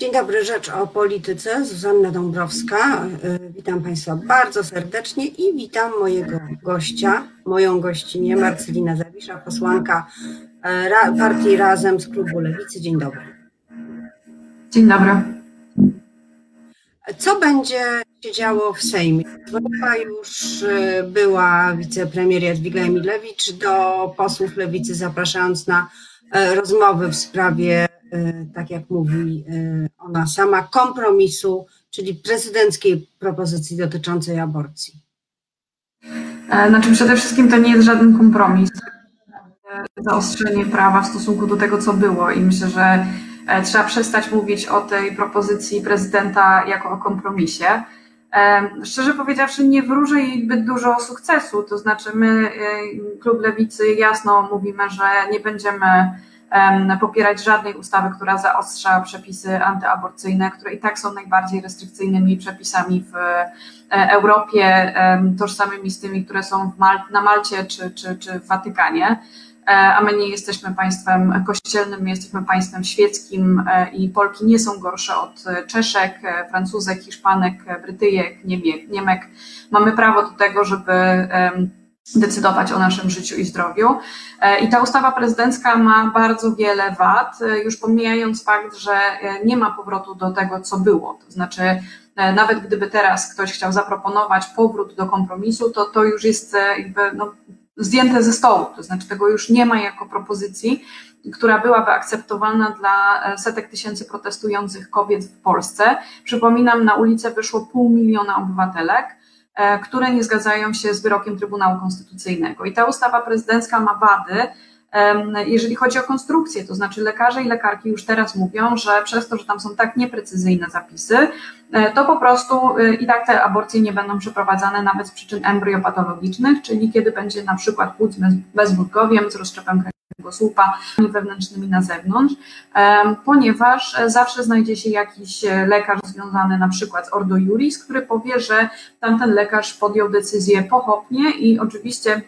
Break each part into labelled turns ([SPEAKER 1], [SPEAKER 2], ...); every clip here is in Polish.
[SPEAKER 1] Dzień dobry, rzecz o polityce. Zuzanna Dąbrowska. Y, witam Państwa bardzo serdecznie i witam mojego gościa, moją gościnię Marcelina Zawisza, posłanka y, partii Razem z klubu Lewicy. Dzień dobry.
[SPEAKER 2] Dzień dobry.
[SPEAKER 1] Co będzie się działo w Sejmie? Dzwoniła już y, była wicepremier Jadwiga Emilewicz do posłów Lewicy, zapraszając na rozmowy w sprawie tak jak mówi e, ona sama, kompromisu, czyli prezydenckiej propozycji dotyczącej aborcji?
[SPEAKER 2] E, znaczy przede wszystkim to nie jest żaden kompromis. Zaostrzenie prawa w stosunku do tego, co było i myślę, że trzeba przestać mówić o tej propozycji prezydenta jako o kompromisie. Szczerze powiedziawszy, nie wróżę jej zbyt dużo sukcesu. To znaczy, my, klub Lewicy, jasno mówimy, że nie będziemy popierać żadnej ustawy, która zaostrza przepisy antyaborcyjne, które i tak są najbardziej restrykcyjnymi przepisami w e, Europie, tożsamymi z tymi, które są Mal na Malcie czy, czy, czy w Watykanie. E, a my nie jesteśmy państwem kościelnym, my jesteśmy państwem świeckim e, i Polki nie są gorsze od Czeszek, Francuzek, Hiszpanek, Brytyjek, Niemek. Mamy prawo do tego, żeby decydować o naszym życiu i zdrowiu. E, I ta ustawa prezydencka ma bardzo wiele wad, e, już pomijając fakt, że e, nie ma powrotu do tego, co było. To znaczy, nawet gdyby teraz ktoś chciał zaproponować powrót do kompromisu, to to już jest jakby no, zdjęte ze stołu. To znaczy, tego już nie ma jako propozycji, która byłaby akceptowalna dla setek tysięcy protestujących kobiet w Polsce. Przypominam, na ulicę wyszło pół miliona obywatelek które nie zgadzają się z wyrokiem Trybunału Konstytucyjnego. I ta ustawa prezydencka ma wady, jeżeli chodzi o konstrukcję, to znaczy lekarze i lekarki już teraz mówią, że przez to, że tam są tak nieprecyzyjne zapisy, e, to po prostu e, i tak te aborcje nie będą przeprowadzane nawet z przyczyn embryopatologicznych, czyli kiedy będzie na przykład płód bezwódkowiem z rozszczepem kręgosłupa wewnętrznymi na zewnątrz, ponieważ zawsze znajdzie się jakiś lekarz związany na przykład z Ordo Juris, który powie, że tamten lekarz podjął decyzję pochopnie i oczywiście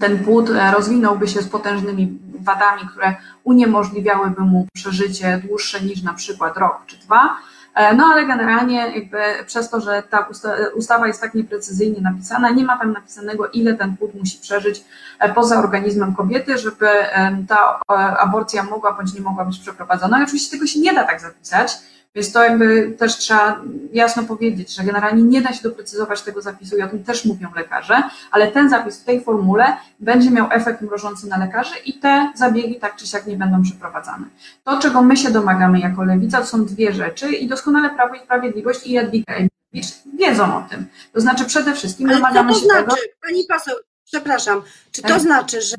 [SPEAKER 2] ten płód rozwinąłby się z potężnymi wadami, które uniemożliwiałyby mu przeżycie dłuższe niż na przykład rok czy dwa. E, no ale generalnie jakby przez to, że ta ustawa jest tak nieprecyzyjnie napisana, nie ma tam napisanego, ile ten płód musi przeżyć e, poza organizmem kobiety, żeby ta e, aborcja mogła bądź nie mogła być przeprowadzona. I oczywiście tego się nie da tak zapisać, więc to jakby też trzeba jasno powiedzieć, że generalnie nie da się doprecyzować tego zapisu i o tym też mówią lekarze, ale ten zapis w tej formule będzie miał efekt mrożący na lekarzy i te zabiegi tak czy siak nie będą przeprowadzane. To, czego my się domagamy jako lewica, to są dwie rzeczy i doskonale Prawo i Sprawiedliwość i Jadwiga Emilewicz wiedzą o tym. To znaczy przede wszystkim
[SPEAKER 1] ale
[SPEAKER 2] domagamy
[SPEAKER 1] to
[SPEAKER 2] się
[SPEAKER 1] znaczy,
[SPEAKER 2] tego...
[SPEAKER 1] Pani poseł, Przepraszam, czy to tak. znaczy, że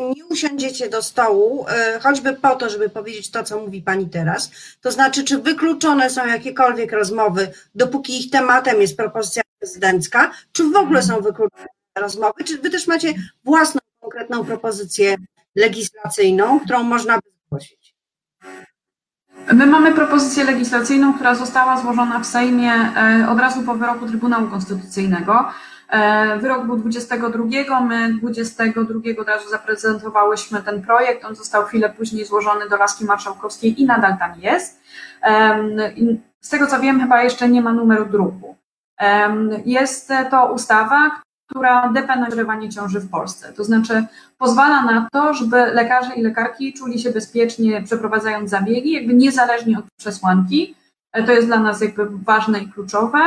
[SPEAKER 1] nie usiądziecie do stołu, e, choćby po to, żeby powiedzieć to, co mówi Pani teraz? To znaczy, czy wykluczone są jakiekolwiek rozmowy, dopóki ich tematem jest propozycja prezydencka, czy w ogóle są wykluczone rozmowy? Czy Wy też macie własną konkretną propozycję legislacyjną, którą można by zgłosić?
[SPEAKER 2] My mamy propozycję legislacyjną, która została złożona w Sejmie e, od razu po wyroku Trybunału Konstytucyjnego. Wyrok był 22, my 22 od razu zaprezentowałyśmy ten projekt, on został chwilę później złożony do Laski Marszałkowskiej i nadal tam jest. Z tego co wiem, chyba jeszcze nie ma numeru druku. Jest to ustawa, która depenalizuje ciąży w Polsce. To znaczy pozwala na to, żeby lekarze i lekarki czuli się bezpiecznie przeprowadzając zabiegi, jakby niezależnie od przesłanki. E, to jest dla nas jakby ważne i kluczowe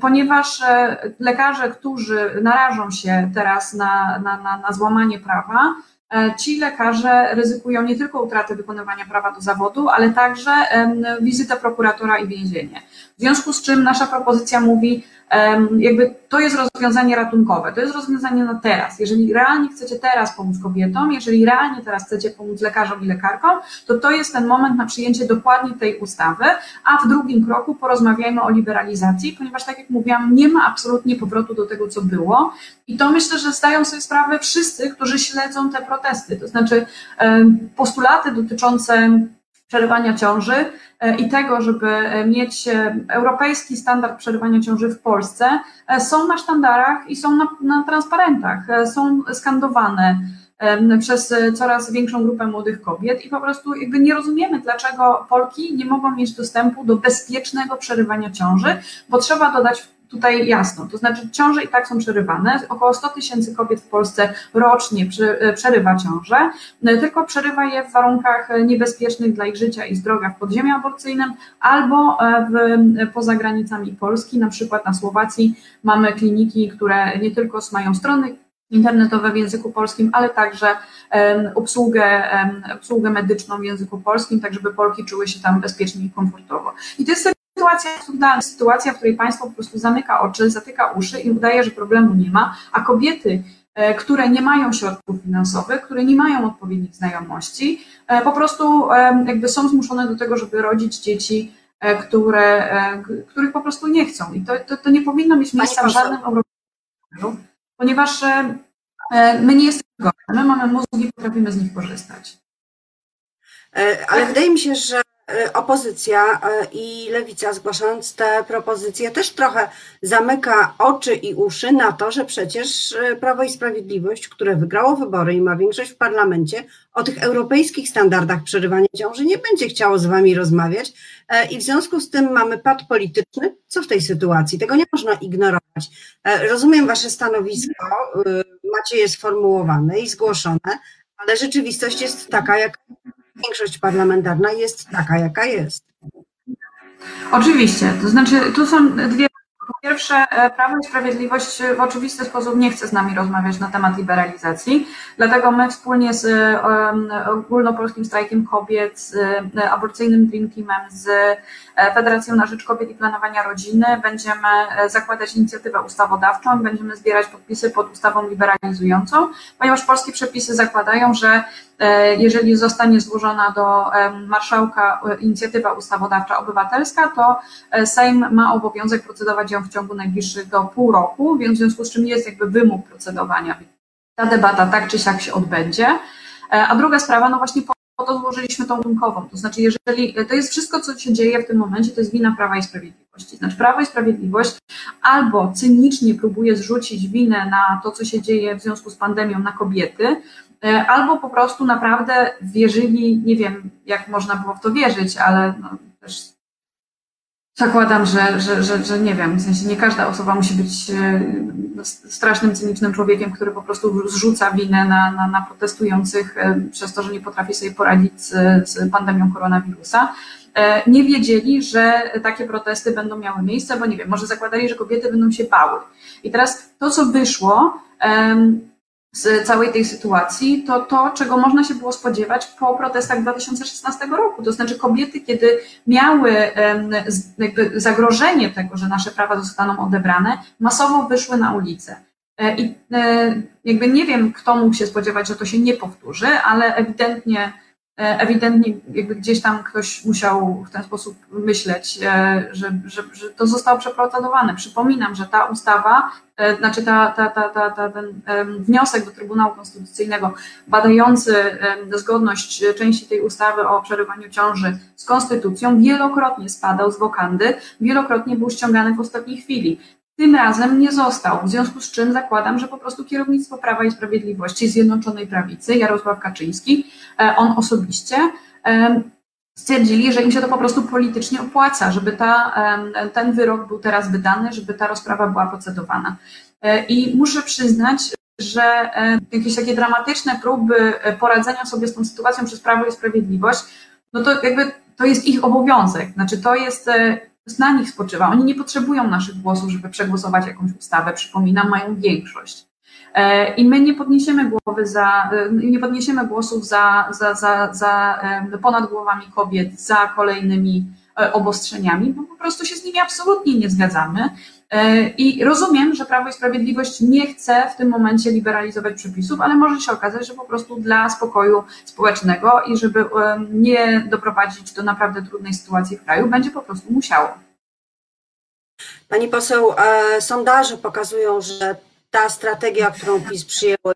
[SPEAKER 2] ponieważ e, lekarze, którzy narażą się teraz na, na, na, na złamanie prawa, e, ci lekarze ryzykują nie tylko utratę wykonywania prawa do zawodu, ale także wizytę prokuratora i więzienie. W związku z czym nasza propozycja mówi, jakby to jest rozwiązanie ratunkowe, to jest rozwiązanie na teraz. Jeżeli realnie chcecie teraz pomóc kobietom, jeżeli realnie teraz chcecie pomóc lekarzom i lekarkom, to to jest ten moment na przyjęcie dokładnie tej ustawy, a w drugim kroku porozmawiajmy o liberalizacji, ponieważ tak jak mówiłam, nie ma absolutnie powrotu do tego, co było i to myślę, że zdają sobie sprawę wszyscy, którzy śledzą te protesty, to znaczy postulaty dotyczące przerywania ciąży e, i tego, żeby e, mieć e, europejski standard przerywania ciąży w Polsce, są na sztandarach i są na, na transparentach, są skandowane przez coraz większą grupę młodych kobiet i po prostu jakby nie rozumiemy, dlaczego Polki nie mogą mieć dostępu do bezpiecznego przerywania ciąży, bo trzeba dodać tutaj jasno, to znaczy ciąże i tak są przerywane. Około 100 tysięcy kobiet w Polsce rocznie e, przerywa ciąże, e, tylko przerywa je w warunkach niebezpiecznych dla ich życia i zdrowia w podziemiu aborcyjnym albo e, w, poza granicami Polski, na przykład na Słowacji mamy kliniki, które nie tylko mają strony internetowe w języku polskim, ale także obsługę, obsługę medyczną w języku polskim, tak żeby Polki czuły się tam bezpiecznie i komfortowo. I to jest sytuacja absurdalna, sytuacja, w której państwo po prostu zamyka oczy, zatyka uszy i udaje, że problemu nie ma, a kobiety, e, które nie mają środków finansowych, które nie mają odpowiednich znajomości, e, po prostu jakby są zmuszone do tego, żeby rodzić dzieci, e, które, których po prostu nie chcą. I to, to, to nie powinno mieć miejsca w żadnym europejskim ponieważ my nie jesteśmy gorsze, my mamy mózgi, potrafimy z nich korzystać.
[SPEAKER 1] Ale wydaje mi się, że opozycja e, i lewica, zgłaszając te propozycje, też trochę zamyka oczy i uszy na to, że przecież e, Prawo i Sprawiedliwość, które wygrało wybory i ma większość w parlamencie, o tych europejskich standardach przerywania ciąży nie będzie chciało z wami rozmawiać. I w związku z tym mamy pad polityczny. Co w tej sytuacji? Tego nie można ignorować. Rozumiem wasze stanowisko, macie je sformułowane i zgłoszone, ale rzeczywistość jest taka, jak większość parlamentarna jest taka, jaka jest.
[SPEAKER 2] Oczywiście, to znaczy tu są dwie. Po pierwsze, e, Prawo i Sprawiedliwość w oczywisty sposób nie chce z nami rozmawiać na temat liberalizacji, dlatego my wspólnie z Ogólnopolskim Strajkiem Kobiet, z e, Aborcyjnym Dream Teamem, z e, Federacją na Rzecz Kobiet i Planowania Rodziny będziemy zakładać inicjatywę ustawodawczą, będziemy zbierać podpisy pod ustawą liberalizującą, ponieważ polskie przepisy zakładają, że jeżeli zostanie złożona do marszałka inicjatywa ustawodawcza obywatelska, to Sejm ma obowiązek procedować ją w ciągu najbliższych do pół roku, więc w związku z czym jest jakby wymóg procedowania. Ta debata tak czy siak się odbędzie. E, a druga sprawa, no właśnie po to złożyliśmy tą tunkową. To znaczy, jeżeli to jest wszystko, co się dzieje w tym momencie, to jest wina Prawa i Sprawiedliwości. Znaczy, Prawo i Sprawiedliwość albo cynicznie próbuje zrzucić winę na to, co się dzieje w związku z pandemią na kobiety, e, albo po prostu naprawdę wierzyli, nie wiem, jak można było w to wierzyć, ale no, też Zakładam, że, że, że, że nie wiem, w sensie nie każda osoba musi być e, strasznym, cynicznym człowiekiem, który po prostu zrzuca winę na, na, na protestujących e, przez to, że nie potrafi sobie poradzić z, z pandemią koronawirusa. E, nie wiedzieli, że takie protesty będą miały miejsce, bo nie wiem, może zakładali, że kobiety będą się bały. I teraz to, co wyszło, z całej tej sytuacji, to to, czego można się było spodziewać po protestach 2016 roku. To znaczy kobiety, kiedy miały zagrożenie tego, że nasze prawa zostaną odebrane, masowo wyszły na ulicę. E, I e, jakby nie wiem, kto mógł się spodziewać, że to się nie powtórzy, ale ewidentnie ewidentnie jakby gdzieś tam ktoś musiał w ten sposób myśleć, e, że, że, że to zostało przeprocedowane. Przypominam, że ta ustawa, e, znaczy ta, ta, ta, ta, ta, ten wniosek do Trybunału Konstytucyjnego badający zgodność części tej ustawy o przerywaniu ciąży z konstytucją wielokrotnie spadał z wokandy, wielokrotnie był ściągany w ostatniej chwili. Tym razem nie został, w związku z czym zakładam, że po prostu kierownictwo Prawa i Sprawiedliwości Zjednoczonej Prawicy, Jarosław Kaczyński, e, on osobiście, e, stwierdzili, że im się to po prostu politycznie opłaca, żeby ta, ten wyrok był teraz wydany, żeby ta rozprawa była procedowana. E, I muszę przyznać, że jakieś takie dramatyczne próby poradzenia sobie z tą sytuacją przez Prawo i Sprawiedliwość, no to jakby to jest ich obowiązek. Znaczy to jest na nich spoczywa. Oni nie potrzebują naszych głosów, żeby przegłosować jakąś ustawę. Przypominam, mają większość. E, I my nie podniesiemy głowy za, e, nie podniesiemy głosów za, za, za, za ponad głowami kobiet, za kolejnymi e, obostrzeniami, bo po prostu się z nimi absolutnie nie zgadzamy. I rozumiem, że Prawo i Sprawiedliwość nie chce w tym momencie liberalizować przepisów, ale może się okazać, że po prostu dla spokoju społecznego i żeby nie doprowadzić do naprawdę trudnej sytuacji w kraju, będzie po prostu musiało.
[SPEAKER 1] Pani poseł, e, sondaże pokazują, że ta strategia, którą PiS przyjęło,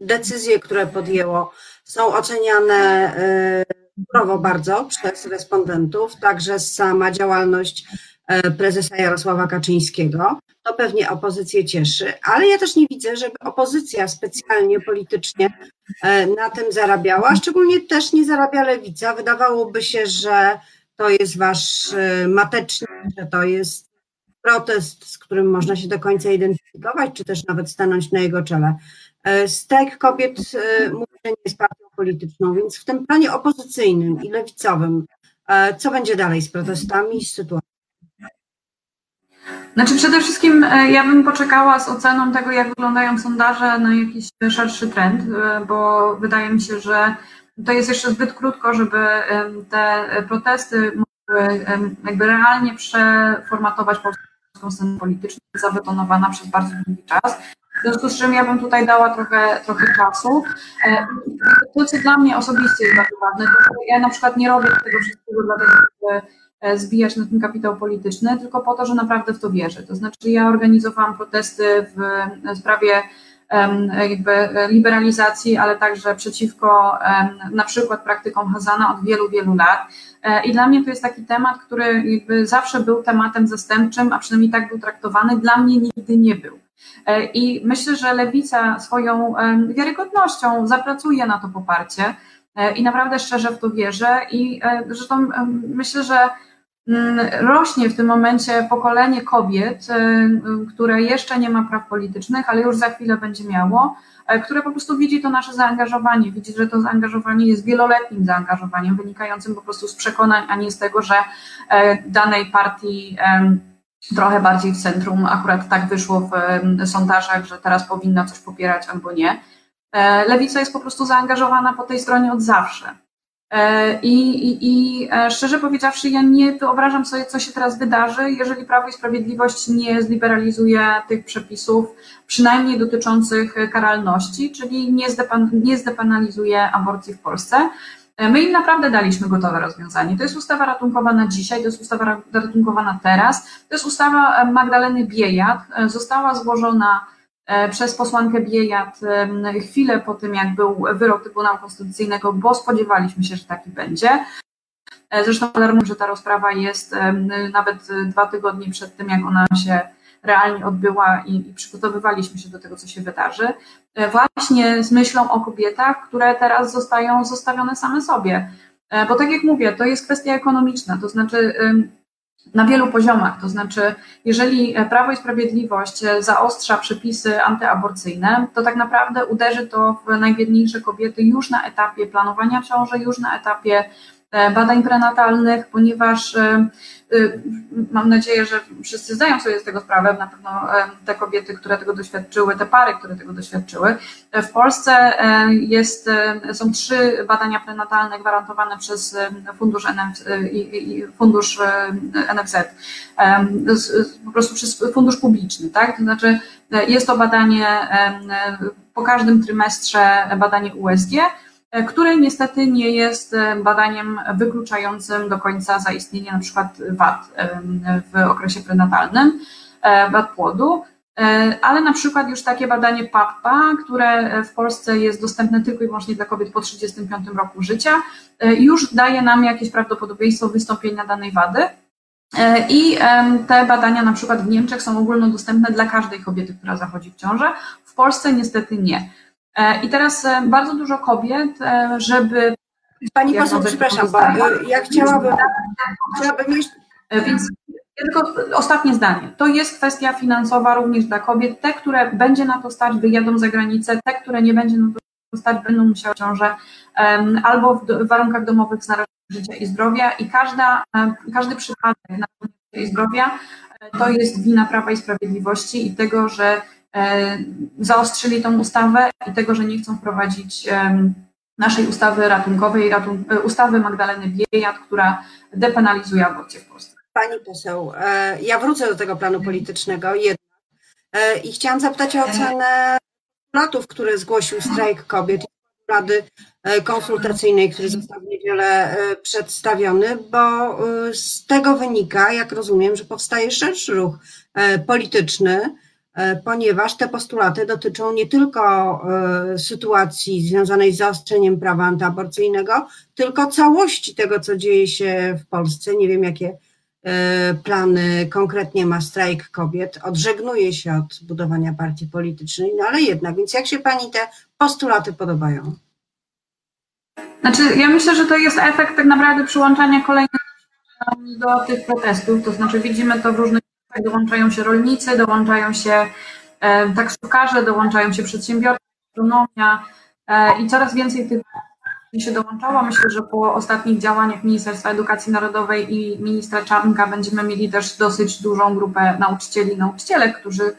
[SPEAKER 1] decyzje, które podjęło, są oceniane e, surowo bardzo przez respondentów, także sama działalność e, prezesa Jarosława Kaczyńskiego. To pewnie opozycję cieszy, ale ja też nie widzę, żeby opozycja specjalnie politycznie e, na tym zarabiała, szczególnie też nie zarabia lewica. Wydawałoby się, że to jest wasz e, matecznik, że to jest protest, z którym można się do końca identyfikować, czy też nawet stanąć na jego czele. Strajk kobiet mówi, że nie jest partią polityczną, więc w tym planie opozycyjnym i lewicowym, e, co będzie dalej z protestami i z sytuacją?
[SPEAKER 2] Znaczy przede wszystkim e, ja bym poczekała z oceną tego, jak wyglądają sondaże na jakiś szerszy trend, e, bo wydaje mi się, że to jest jeszcze zbyt krótko, żeby te protesty mogły jakby realnie przeformatować polską scenę polityczną, zabetonowana przez bardzo długi czas. W związku z czym ja bym tutaj dała trochę, trochę czasu. E, to, co dla mnie osobiście jest bardzo ważne, to ja na przykład nie robię tego wszystkiego dlatego, żeby e, zbijać na tym kapitał polityczny, tylko po to, że naprawdę w to wierzę. To znaczy ja organizowałam protesty w sprawie jakby liberalizacji, ale także przeciwko na przykład praktykom Hazana od wielu, wielu lat. E, I dla mnie to jest taki temat, który jakby zawsze był tematem zastępczym, a przynajmniej tak był traktowany. Dla mnie nigdy nie był. E, I myślę, że lewica swoją wiarygodnością zapracuje na to poparcie e, i naprawdę szczerze w to wierzę. I e, zresztą myślę, że rośnie w tym momencie pokolenie kobiet, które jeszcze nie ma praw politycznych, ale już za chwilę będzie miało, które po prostu widzi to nasze zaangażowanie, widzi, że to zaangażowanie jest wieloletnim zaangażowaniem, wynikającym po prostu z przekonań, a nie z tego, że danej partii trochę bardziej w centrum. Akurat tak wyszło w sondażach, że teraz powinna coś popierać albo nie. E, Lewica jest po prostu zaangażowana po tej stronie od zawsze. E, I, i, I e, szczerze powiedziawszy, ja nie wyobrażam sobie, co się teraz wydarzy, jeżeli Prawo i Sprawiedliwość nie zliberalizuje tych przepisów, przynajmniej dotyczących karalności, czyli nie, zdepan, nie aborcji w Polsce. E, my im naprawdę daliśmy gotowe rozwiązanie. To jest ustawa ratunkowa na dzisiaj, to jest ustawa ratunkowa na teraz, to jest ustawa Magdaleny Biejat. Została złożona przez posłankę Biejat chwilę po tym, jak był wyrok Trybunału Konstytucyjnego, bo spodziewaliśmy się, że taki będzie. Zresztą alarmuję, że ta rozprawa jest nawet dwa tygodnie przed tym, jak ona się realnie odbyła i, i przygotowywaliśmy się do tego, co się wydarzy, e, właśnie z myślą o kobietach, które teraz zostają zostawione same sobie. E, bo tak jak mówię, to jest kwestia ekonomiczna, to znaczy na wielu poziomach. To znaczy, jeżeli Prawo i Sprawiedliwość zaostrza przepisy antyaborcyjne, to tak naprawdę uderzy to w najbiedniejsze kobiety już na etapie planowania ciąży, już na etapie e, badań prenatalnych, ponieważ Y, mam nadzieję, że wszyscy zdają sobie z tego sprawę, na pewno te kobiety, które tego doświadczyły, te pary, które tego doświadczyły. W Polsce jest, są trzy badania prenatalne gwarantowane przez Fundusz, NF, fundusz NFZ, po prostu przez fundusz publiczny, tak? To znaczy jest to badanie po każdym trymestrze badanie USG, E, które niestety nie jest e, badaniem wykluczającym do końca zaistnienie na przykład wad e, w okresie prenatalnym, wad płodu, ale na przykład już takie badanie PAPPA, które w Polsce jest dostępne tylko i wyłącznie dla kobiet po 35 roku życia, już daje nam jakieś prawdopodobieństwo wystąpienia danej wady. I te badania na przykład w Niemczech są ogólnodostępne dla każdej kobiety, która zachodzi w ciążę. W Polsce niestety nie. E, I teraz e, bardzo dużo kobiet, e, żeby.
[SPEAKER 1] Pani poseł, przepraszam, bo ja chciałabym, chciałabym jeszcze.
[SPEAKER 2] Więc tylko ostatnie zdanie. To jest kwestia finansowa również dla kobiet. Te, które będzie na to stać, wyjadą za granicę, te, które nie będzie na to stać, będą musiały ciążę albo w warunkach domowych znaleźć życia i zdrowia. I każda, każdy przypadek na życie i zdrowia to jest wina Prawa i Sprawiedliwości i tego, że zaostrzyli tą ustawę i tego, że nie chcą wprowadzić naszej ustawy ratunkowej, ratun e, ustawy Magdaleny Biejat, która depenalizuje aborcję w Polsce.
[SPEAKER 1] Pani poseł, e, ja wrócę do tego planu politycznego jednak i chciałam zapytać o ocenę latów, które zgłosił strajk kobiet Rady Konsultacyjnej, który został w niedzielę przedstawiony, bo z tego wynika, jak rozumiem, że powstaje szerszy ruch polityczny, ponieważ te postulaty dotyczą nie tylko sytuacji związanej z zaostrzeniem prawa antyaborcyjnego, tylko całości tego, co dzieje się w Polsce. Nie wiem, jakie plany konkretnie ma strajk kobiet. Odżegnuje się od budowania partii politycznej, no ale jednak, więc jak się pani te postulaty podobają?
[SPEAKER 2] Znaczy, ja myślę, że to jest efekt tak naprawdę przyłączania kolejnych do tych protestów, to znaczy widzimy to w różnych dołączają się rolnicy, dołączają się e, taksówkarze, dołączają się przedsiębiorcy, astronomia e, i coraz więcej tych się dołączało. Myślę, że po ostatnich działaniach Ministerstwa Edukacji Narodowej i ministra Czarnka będziemy mieli też dosyć dużą grupę nauczycieli i nauczycielek, którzy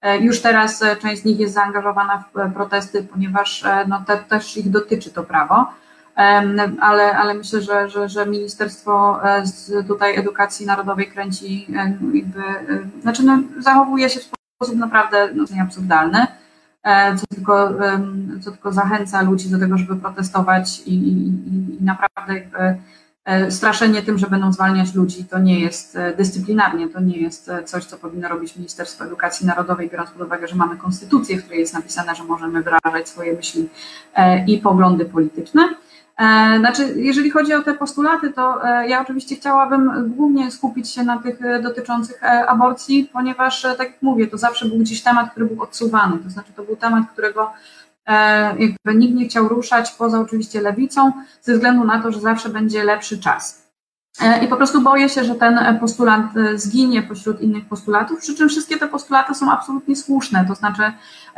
[SPEAKER 2] e, już teraz część z nich jest zaangażowana w protesty, ponieważ no, te, też ich dotyczy to prawo ale, ale myślę, że, że, że Ministerstwo e, tutaj Edukacji Narodowej kręci e, jakby, e, znaczy no, zachowuje się w sposób naprawdę no, absurdalny, co tylko, co tylko zachęca ludzi do tego, żeby protestować i, i, i naprawdę jakby straszenie tym, że będą zwalniać ludzi, to nie jest dyscyplinarnie, to nie jest coś, co powinno robić Ministerstwo Edukacji Narodowej, biorąc pod uwagę, że mamy konstytucję, w której jest napisane, że możemy wyrażać swoje myśli i poglądy polityczne. E, znaczy, jeżeli chodzi o te postulaty, to e, ja oczywiście chciałabym głównie skupić się na tych e, dotyczących aborcji, ponieważ, tak jak mówię, to zawsze był gdzieś temat, który był odsuwany. To znaczy, to był temat, którego jakby nikt nie chciał ruszać, poza oczywiście lewicą, ze względu na to, że zawsze będzie lepszy czas. I po prostu boję się, że ten postulat zginie pośród innych postulatów, przy czym wszystkie te postulaty są absolutnie słuszne. To znaczy,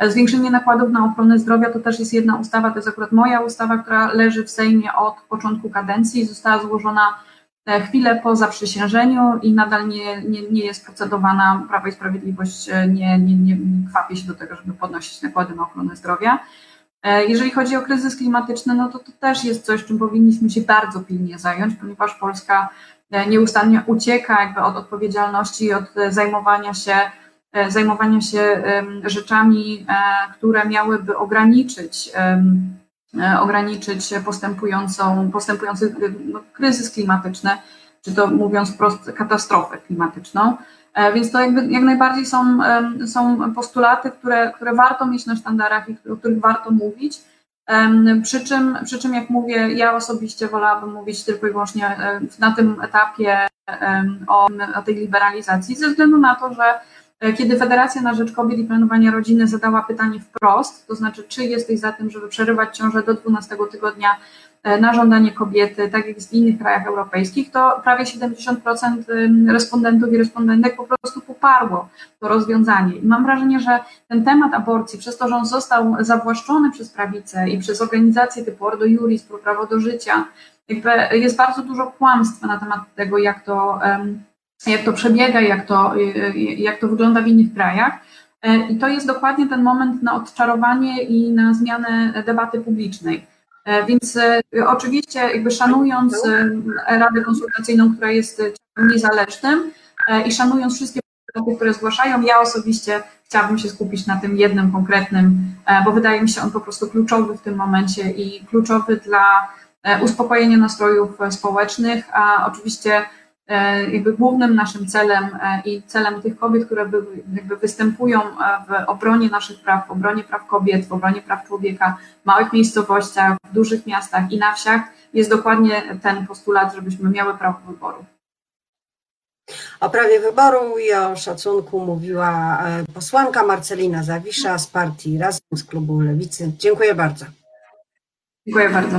[SPEAKER 2] zwiększenie nakładów na ochronę zdrowia to też jest jedna ustawa, to jest akurat moja ustawa, która leży w Sejmie od początku kadencji, została złożona e, chwilę po zaprzysiężeniu i nadal nie, nie, nie jest procedowana. Prawo i Sprawiedliwość e, nie, nie, nie, się do tego, żeby podnosić nakłady na ochronę zdrowia. E, jeżeli chodzi o kryzys klimatyczny, no to to też jest coś, czym powinniśmy się bardzo pilnie zająć, ponieważ Polska e, nieustannie ucieka jakby od odpowiedzialności, od e, zajmowania się, zajmowania się rzeczami, które miałyby ograniczyć, ograniczyć postępującą, postępujący no, kryzys klimatyczny, czy to mówiąc wprost katastrofę klimatyczną. E, więc to jakby jak najbardziej są, są postulaty, które, które warto mieć na sztandarach i o których warto mówić. Przy czym, przy czym, jak mówię, ja osobiście wolałabym mówić tylko i wyłącznie na tym etapie o, o tej liberalizacji, ze względu na to, że e, kiedy Federacja na Rzecz Kobiet i Planowania Rodziny zadała pytanie wprost, to znaczy, czy jesteś za tym, żeby przerywać ciążę do 12 tygodnia E, na żądanie kobiety, tak jak w innych krajach europejskich, to prawie 70% respondentów i respondentek po prostu poparło to rozwiązanie. I mam wrażenie, że ten temat aborcji, przez to, że on został zawłaszczony przez prawicę i przez organizacje typu Ordo Juris, Prawo do Życia, jakby jest bardzo dużo kłamstwa na temat tego, jak to, jak to przebiega, jak to, jak to wygląda w innych krajach. E, I to jest dokładnie ten moment na odczarowanie i na zmianę debaty publicznej. E, więc e, oczywiście jakby szanując e, Radę Konsultacyjną, która jest niezależnym i szanując wszystkie podmioty, które zgłaszają, ja osobiście chciałabym się skupić na tym jednym konkretnym, bo wydaje mi się on po prostu kluczowy w tym momencie i kluczowy dla uspokojenia nastrojów społecznych, a oczywiście jakby głównym naszym celem e, i celem tych kobiet, które jakby występują e, w obronie naszych praw, w obronie praw kobiet, w obronie praw człowieka w małych miejscowościach, w dużych miastach i na wsiach, jest dokładnie ten postulat, żebyśmy miały prawo wyboru.
[SPEAKER 1] O prawie wyboru i o szacunku mówiła posłanka Marcelina Zawisza z partii Razem z klubu Lewicy. Dziękuję bardzo.
[SPEAKER 2] Dziękuję bardzo.